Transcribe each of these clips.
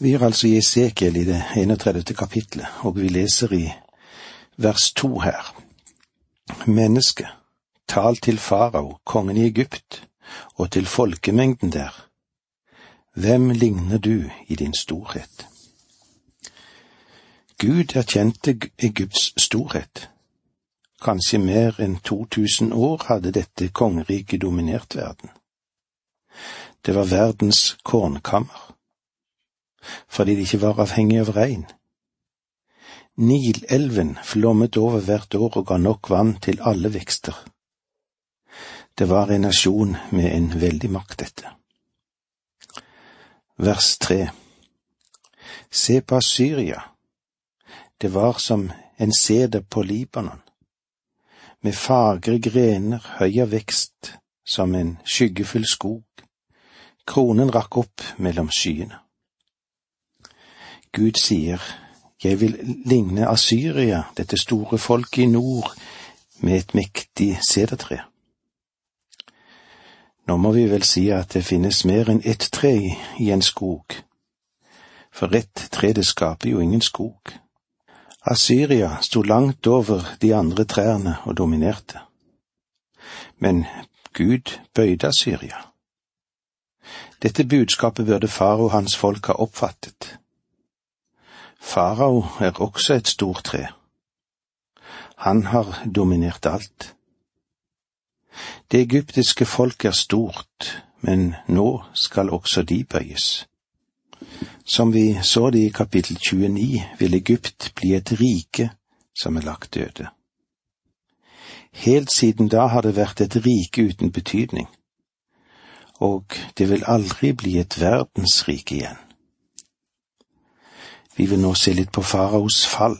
Vi er altså i Esekiel i det 31. kapitlet, og vi leser i vers to her. Menneske, tal til farao, kongen i Egypt, og til folkemengden der. Hvem ligner du i din storhet? Gud erkjente Egypts storhet. Kanskje mer enn 2000 år hadde dette kongeriket dominert verden. Det var verdens kornkammer fordi de ikke var avhengig av regn. Nilelven flommet over hvert år og ga nok vann til alle vekster. Det var en nasjon med en veldig makt, dette. Vers tre Se på Syria. Det var som en seder på Libanon, med fagre grener, høy av vekst, som en skyggefull skog. Kronen rakk opp mellom skyene. Gud sier, Jeg vil ligne Asyria, dette store folket i nord, med et mektig sedertre. Nå må vi vel si at det finnes mer enn ett tre i en skog, for ett tre det skaper jo ingen skog. Asyria sto langt over de andre trærne og dominerte. Men Gud bøyde Asyria. Dette budskapet burde far og hans folk ha oppfattet. Farao er også et stort tre. Han har dominert alt. Det egyptiske folk er stort, men nå skal også de bøyes. Som vi så det i kapittel 29, vil Egypt bli et rike som er lagt døde. Helt siden da har det vært et rike uten betydning, og det vil aldri bli et verdensrike igjen. Vi vil nå se litt på faraos fall.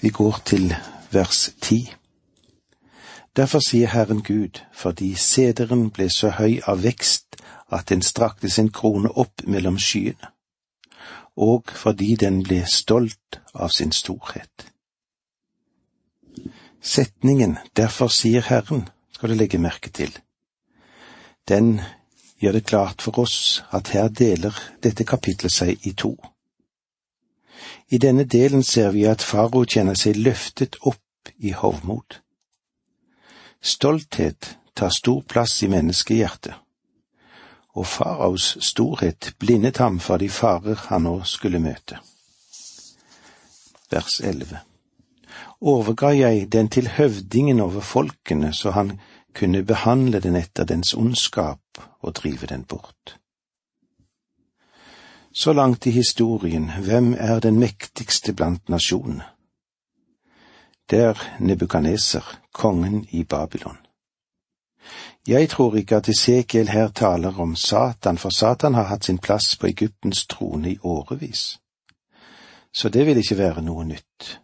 Vi går til vers ti. Derfor sier Herren Gud, fordi sederen ble så høy av vekst at den strakte sin krone opp mellom skyene, og fordi den ble stolt av sin storhet. Setningen Derfor sier Herren skal du legge merke til. Den gjør det klart for oss at her deler dette kapitlet seg i to. I denne delen ser vi at farao kjenner seg løftet opp i hovmod. Stolthet tar stor plass i menneskehjertet, og faraos storhet blindet ham for de farer han nå skulle møte. Vers 11 Overga jeg den til høvdingen over folkene, så han kunne behandle den etter dens ondskap og drive den bort. Så langt i historien, hvem er den mektigste blant nasjonene? Det er Nebukaneser, kongen i Babylon. Jeg tror ikke at Esekiel her taler om Satan, for Satan har hatt sin plass på Egyptens trone i årevis. Så det vil ikke være noe nytt.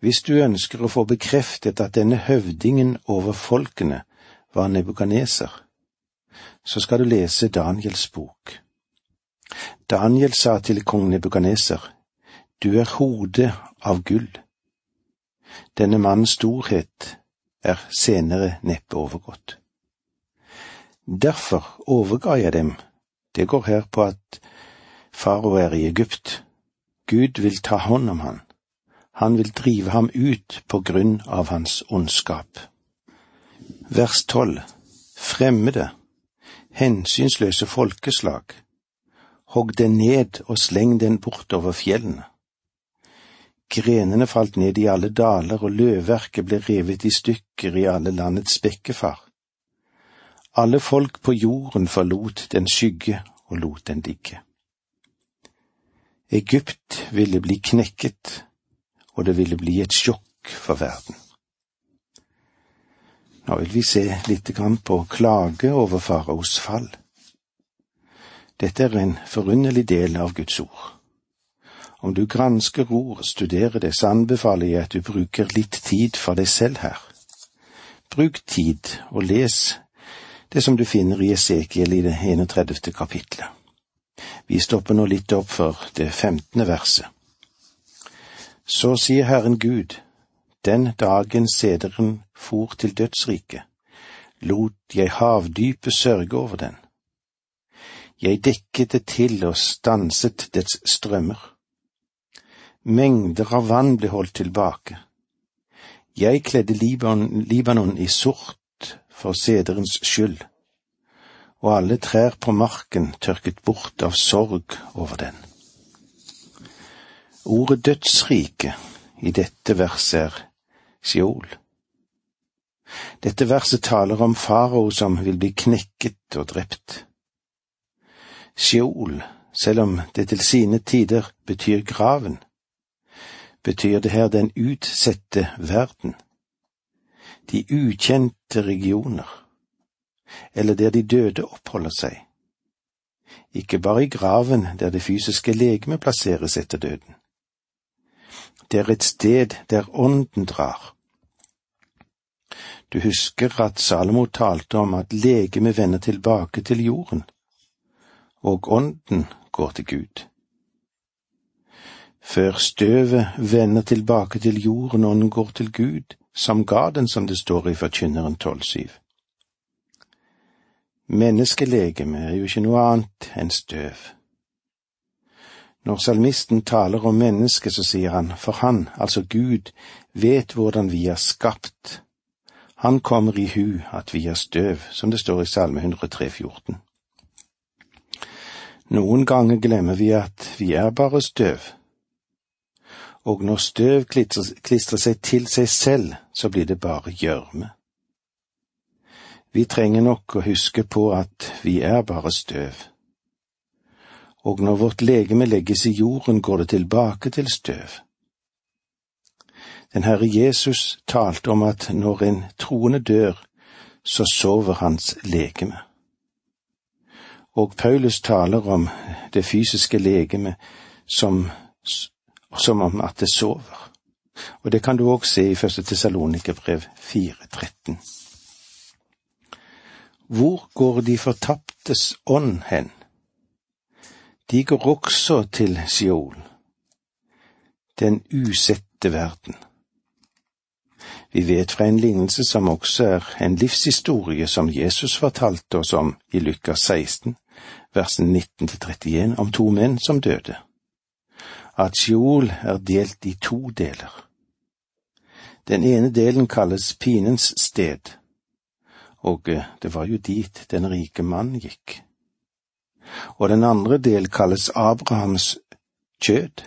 Hvis du ønsker å få bekreftet at denne høvdingen over folkene var Nebukaneser, så skal du lese Daniels bok. Daniel sa til kong Nebukaneser, Du er hodet av gull. Denne mannens storhet er senere neppe overgått. Derfor overga jeg dem. Det går her på at farao er i Egypt. Gud vil ta hånd om han. Han vil drive ham ut på grunn av hans ondskap. Vers tolv. Fremmede, hensynsløse folkeslag hogg den ned og sleng den bortover fjellene. Grenene falt ned i alle daler, og løvverket ble revet i stykker i alle landets bekkefar. Alle folk på jorden forlot den skygge og lot den ligge. Egypt ville bli knekket, og det ville bli et sjokk for verden. Nå vil vi se litt på klage over faraos fall. Dette er en forunderlig del av Guds ord. Om du gransker ord, studerer det, så anbefaler jeg at du bruker litt tid for deg selv her. Bruk tid og les det som du finner i Esekiel i det 31. kapitlet. Vi stopper nå litt opp for det femtende verset. Så sier Herren Gud, den dagen sederen for til dødsriket, lot jeg havdypet sørge over den Jeg dekket det til og stanset dets strømmer. Mengder av vann ble holdt tilbake. Jeg kledde Libanon, Libanon i sort for sederens skyld, og alle trær på marken tørket bort av sorg over den. Ordet dødsrike i dette verset er Sjol. Dette verset taler om farao som vil bli knekket og drept. Sheol, selv om det til sine tider betyr graven, betyr det her den utsette verden, de ukjente regioner, eller der de døde oppholder seg, ikke bare i graven der det fysiske legeme plasseres etter døden. Det er et sted der ånden drar. Du husker at Salomo talte om at legemet vender tilbake til jorden, og ånden går til Gud. Før støvet vender tilbake til jorden ånden går til Gud, som ga den, som det står i Forkynneren 12,7. Menneskelegeme er jo ikke noe annet enn støv. Når salmisten taler om mennesket, så sier han, for han, altså Gud, vet hvordan vi er skapt. Han kommer i hu at vi er støv, som det står i Salme 103, 14. Noen ganger glemmer vi at vi er bare støv. Og når støv klistrer seg til seg selv, så blir det bare gjørme. Vi trenger nok å huske på at vi er bare støv og når vårt legeme legges i jorden, går det tilbake til støv. Den Herre Jesus talte om at når en troende dør, så sover hans legeme. Og Paulus taler om det fysiske legeme som, som om at det sover. Og det kan du òg se i første Tessalonikerbrev 4.13. Hvor går de fortaptes ånd hen? de går også til Sion, den usette verden. Vi vet fra en lignelse som også er en livshistorie som Jesus fortalte oss om i Lukas 16, versen 19-31, om to menn som døde, at Sjool er delt i to deler. Den ene delen kalles pinens sted, og eh, det var jo dit den rike mann gikk og den andre del kalles Abrahams kjød,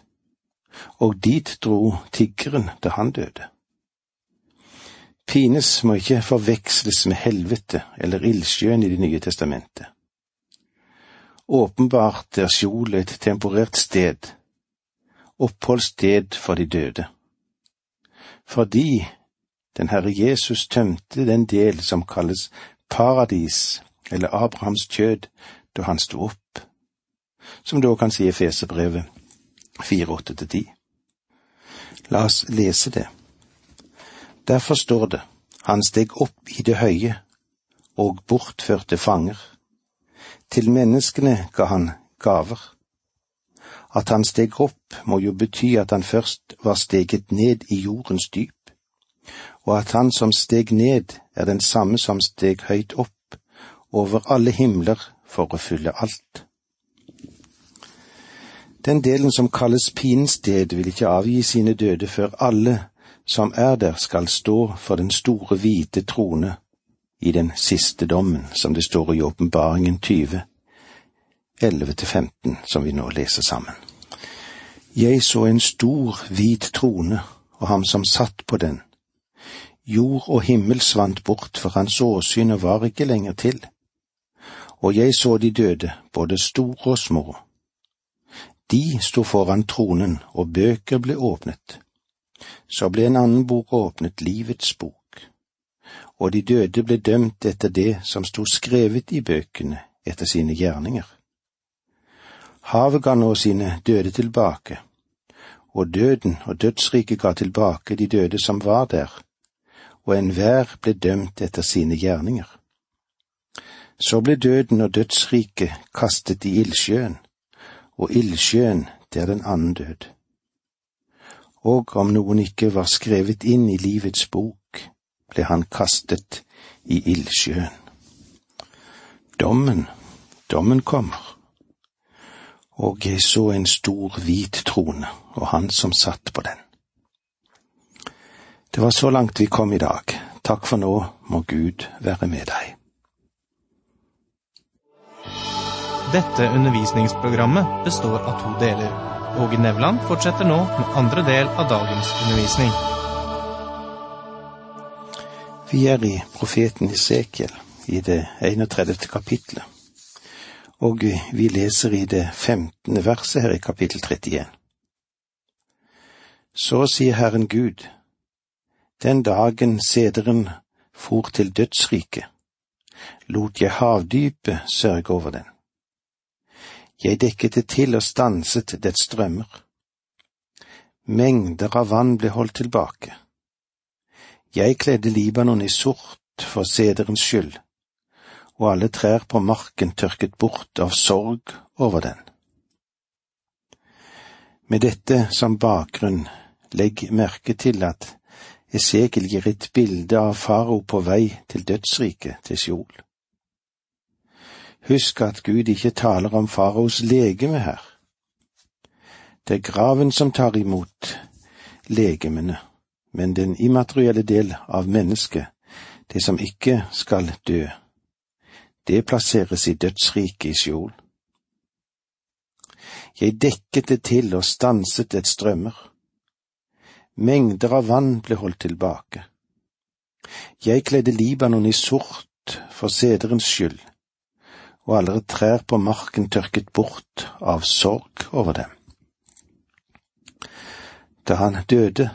og dit dro tiggeren da han døde. Pines må ikke forveksles med helvete eller ildsjøen i Det nye testamentet. Åpenbart er Skjol et temporert sted, oppholdssted for de døde. Fordi den Herre Jesus tømte den del som kalles paradis eller Abrahams kjød da han sto opp, som da kan si Efeserbrevet 4.8-10. La oss lese det. Derfor står det, han steg opp i det høye og bortførte fanger. Til menneskene ga han gaver. At han steg opp må jo bety at han først var steget ned i jordens dyp, og at han som steg ned er den samme som steg høyt opp over alle himler for å fylle alt. Den delen som kalles pinsted, vil ikke avgi sine døde før alle som er der, skal stå for den store hvite trone i den siste dommen, som det står i Åpenbaringen 20, 11-15, som vi nå leser sammen. Jeg så en stor, hvit trone og ham som satt på den. Jord og himmel svant bort, for hans åsyn var ikke lenger til og jeg så de døde, både store og små. De sto foran tronen, og bøker ble åpnet. Så ble en annen bok åpnet, livets bok, og de døde ble dømt etter det som sto skrevet i bøkene, etter sine gjerninger. Havet ga nå sine døde tilbake, og døden og dødsriket ga tilbake de døde som var der, og enhver ble dømt etter sine gjerninger. Så ble døden og dødsriket kastet i ildsjøen, og ildsjøen, det er den annen død. Og om noen ikke var skrevet inn i livets bok, ble han kastet i ildsjøen. Dommen, dommen kommer, og jeg så en stor hvit trone, og han som satt på den. Det var så langt vi kom i dag. Takk for nå, må Gud være med deg. Dette undervisningsprogrammet består av to deler. Åge Nevland fortsetter nå med andre del av dagens undervisning. Vi er i profeten Esekiel, i det 31. kapitlet, og vi leser i det 15. verset her i kapittel 31. Så sier Herren Gud, den dagen sederen for til dødsriket, lot jeg havdypet sørge over den. Jeg dekket det til og stanset dets strømmer. Mengder av vann ble holdt tilbake. Jeg kledde Libanon i sort for sederens skyld, og alle trær på marken tørket bort av sorg over den. Med dette som bakgrunn, legg merke til at Esekiel gir et bilde av farao på vei til dødsriket, til Sjol. Husk at Gud ikke taler om faraos legeme her. Det er graven som tar imot legemene, men den immaterielle del av mennesket, det som ikke skal dø, det plasseres i dødsriket i Sjol. Jeg dekket det til og stanset et strømmer Mengder av vann ble holdt tilbake. Jeg kledde Libanon i sort for sederens skyld, og alle trær på marken tørket bort av sorg over dem. Da han døde,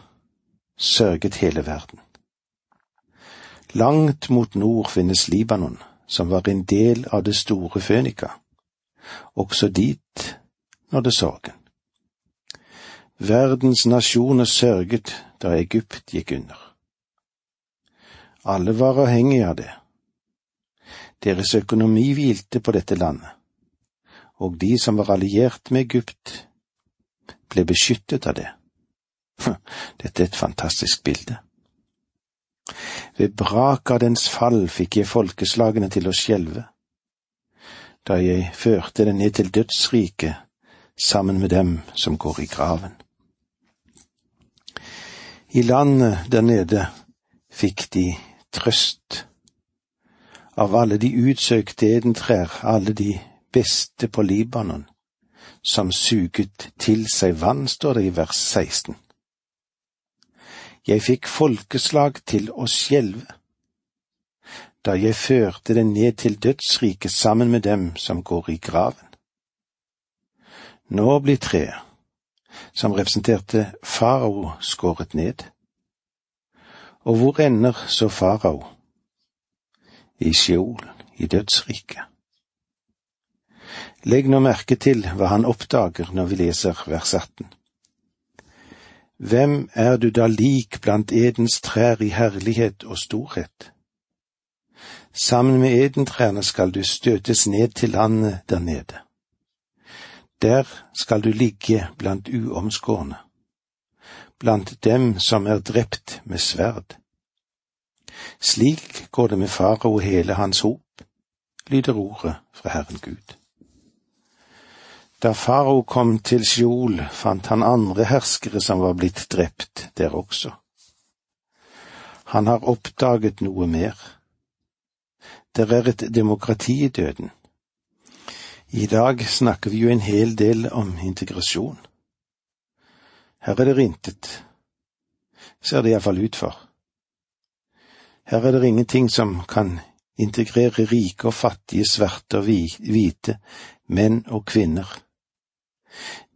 sørget hele verden. Langt mot nord finnes Libanon, som var en del av det store Fønika. Også dit nådde sorgen. Verdens nasjoner sørget da Egypt gikk under. Alle var avhengige av det. Deres økonomi hvilte på dette landet, og de som var alliert med Egypt, ble beskyttet av det. Dette er et fantastisk bilde. Ved brak av dens fall fikk jeg folkeslagene til å skjelve, da jeg førte det ned til dødsriket sammen med dem som går i graven. I landet der nede fikk de trøst. Av alle de utsøkte edentrær, alle de beste på Libanon, som suget til seg vann, står det i vers 16. Jeg fikk folkeslag til å skjelve, da jeg førte det ned til dødsriket sammen med dem som går i graven. Nå blir treet, som representerte farao, skåret ned. Og hvor ender så farao? I Sheol, i dødsriket. Legg nå merke til hva han oppdager når vi leser vers 18. Hvem er du da lik blant Edens trær i herlighet og storhet? Sammen med edentrærne skal du støtes ned til landet der nede. Der skal du ligge blant uomskårne, blant dem som er drept med sverd. Slik går det med farao og hele hans hop, lyder ordet fra Herren Gud. Da farao kom til Sjol, fant han andre herskere som var blitt drept der også. Han har oppdaget noe mer. Det er et demokrati i døden, i dag snakker vi jo en hel del om integrasjon. Her er det intet, ser det iallfall ut for. Her er det ingenting som kan integrere rike og fattige, svarte og hvite, menn og kvinner.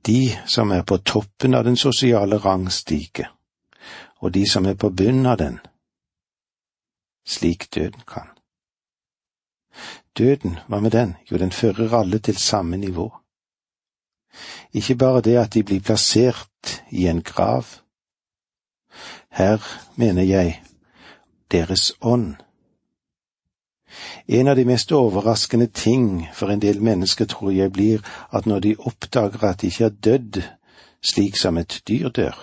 De som er på toppen av den sosiale rangstige, og de som er på bunnen av den, slik døden kan. Døden, hva med den? Jo, den fører alle til samme nivå. Ikke bare det at de blir plassert i en grav. Her mener jeg deres ånd. En av de mest overraskende ting for en del mennesker tror jeg blir at når de oppdager at de ikke er dødd slik som et dyr dør.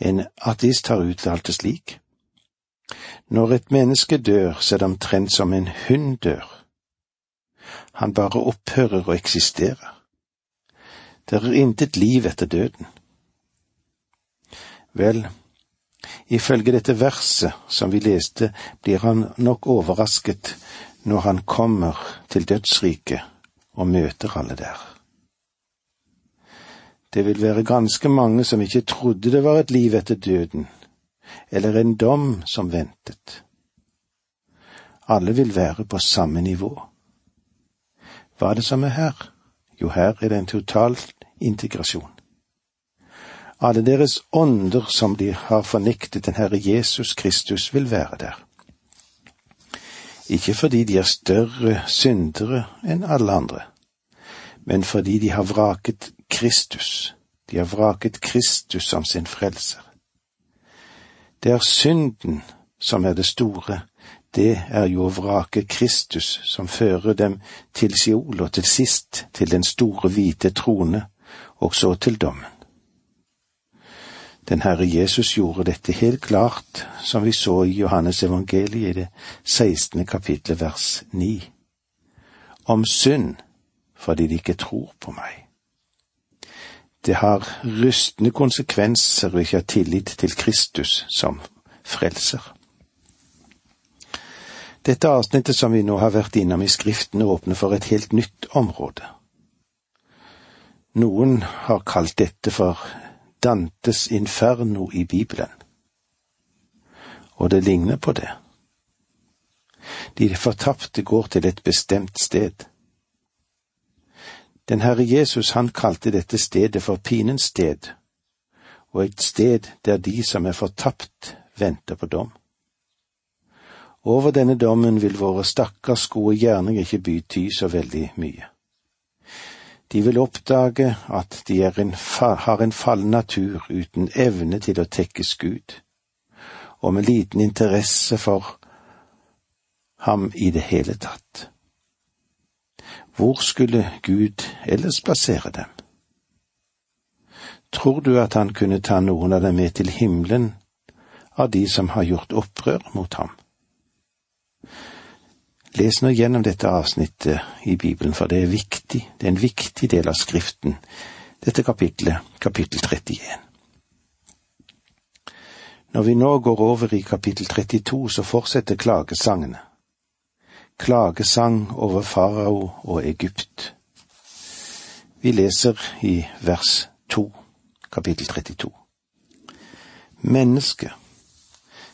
En ateist har uttalt det slik. Når et menneske dør, så er det omtrent som en hund dør. Han bare opphører å eksistere. Det er intet liv etter døden. Vel, ifølge dette verset som vi leste, blir han nok overrasket når han kommer til dødsriket og møter alle der. Det vil være ganske mange som ikke trodde det var et liv etter døden, eller en dom som ventet. Alle vil være på samme nivå. Hva er det som er her? Jo, her er det en total integrasjon. Alle deres ånder som de har fornektet den Herre Jesus Kristus, vil være der. Ikke fordi de er større syndere enn alle andre, men fordi de har vraket Kristus. De har vraket Kristus som sin frelser. Det er synden som er det store, det er jo å vrake Kristus som fører dem til Siol og til sist til den store hvite trone, og så til dommen. Den Herre Jesus gjorde dette helt klart, som vi så i Johannes evangeliet i det 16. kapitlet vers 9. Om synd fordi de ikke tror på meg. Det har rystende konsekvenser å ikke ha tillit til Kristus som frelser. Dette avsnittet som vi nå har vært innom i Skriften, åpner for et helt nytt område. Noen har kalt dette for Dantes inferno i Bibelen, og det ligner på det. De fortapte går til et bestemt sted. Den Herre Jesus, han kalte dette stedet for pinens sted, og et sted der de som er fortapt, venter på dom. Over denne dommen vil våre stakkars gode gjerninger ikke bety så veldig mye. De vil oppdage at de en, har en fallen natur uten evne til å tekkes Gud, og med liten interesse for ham i det hele tatt. Hvor skulle Gud ellers plassere dem? Tror du at han kunne ta noen av dem med til himmelen av de som har gjort opprør mot ham? Les nå gjennom dette avsnittet i Bibelen, for det er viktig, det er en viktig del av Skriften, dette kapitlet, kapittel 31. Når vi nå går over i kapittel 32, så fortsetter klagesangene. Klagesang over farao og Egypt. Vi leser i vers 2, kapittel 32. Menneske,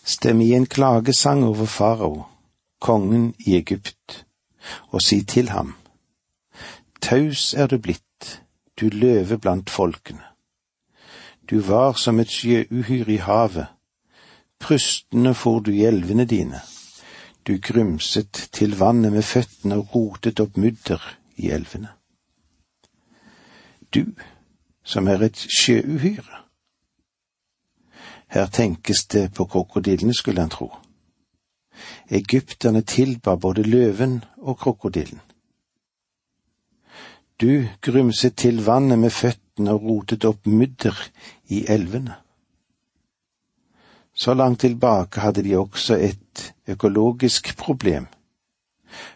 stem i en klagesang over farao kongen i Egypt, og si til ham, Taus er du blitt, du løve blant folkene. Du var som et sjøuhyr i havet, prustende for du i elvene dine. Du grumset til vannet med føttene og rotet opp mudder i elvene. Du, som er et sjøuhyre. Her tenkes det på krokodillene, skulle han tro. Egypterne tilba både løven og krokodillen. Du grumset til vannet med føttene og rotet opp mudder i elvene. Så langt tilbake hadde de også et økologisk problem.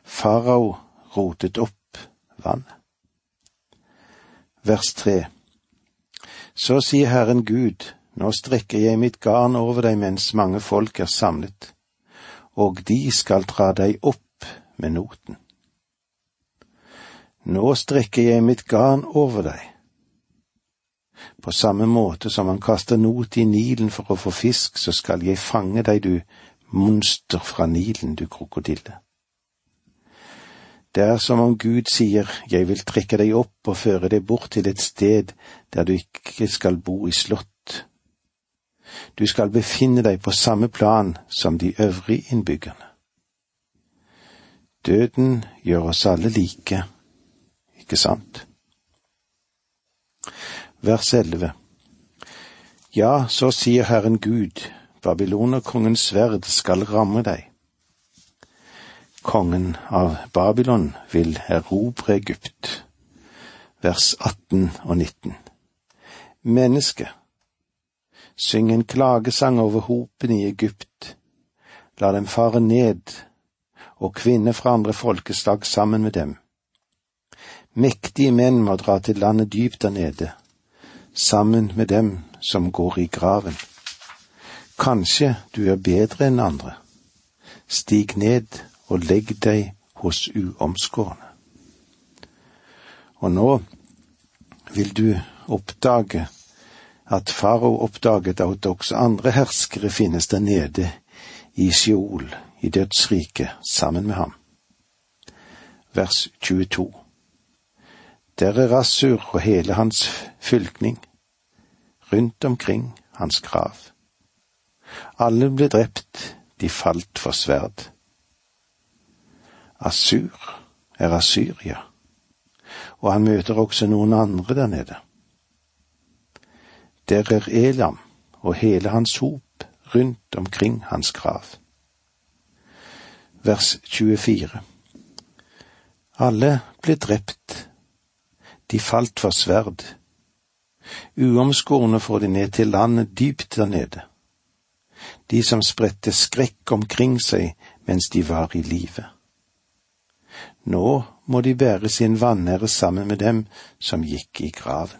Farao rotet opp vannet. Vers tre. Så sier Herren Gud, nå strekker jeg mitt garn over deg mens mange folk er samlet og de skal dra deg opp med noten. Nå strekker jeg mitt garn over deg. På samme måte som man kaster not i Nilen for å få fisk, så skal jeg fange deg, du monster fra Nilen, du krokodille. Det er som om Gud sier, jeg vil trekke deg opp og føre deg bort til et sted der du ikke skal bo i slott du skal befinne deg på samme plan som de øvrige innbyggerne. Døden gjør oss alle like, ikke sant? Vers 11 Ja, så sier Herren Gud, Babylonerkongens sverd skal ramme deg. Kongen av Babylon vil erobre Egypt. Vers 18 og 19. Menneske, Syng en klagesang over hopen i Egypt. La dem fare ned, og kvinner fra andre folkeslag sammen med dem. Mektige menn må dra til landet dypt der nede, sammen med dem som går i graven. Kanskje du er bedre enn andre. Stig ned og legg deg hos uomskårne. Og nå vil du oppdage at farao oppdaget at også andre herskere finnes der nede i Sjeol, i dødsriket, sammen med ham. Vers 22 Der er Rassur og hele hans fylkning, rundt omkring hans grav. Alle ble drept, de falt for sverd. Asur er Asyria, og han møter også noen andre der nede. Der er Elam og hele hans hop rundt omkring hans grav. Vers 24 Alle ble drept, de falt for sverd. Uomskårne får de ned til landet dypt der nede. De som spredte skrekk omkring seg mens de var i live. Nå må de bære sin vanære sammen med dem som gikk i graven.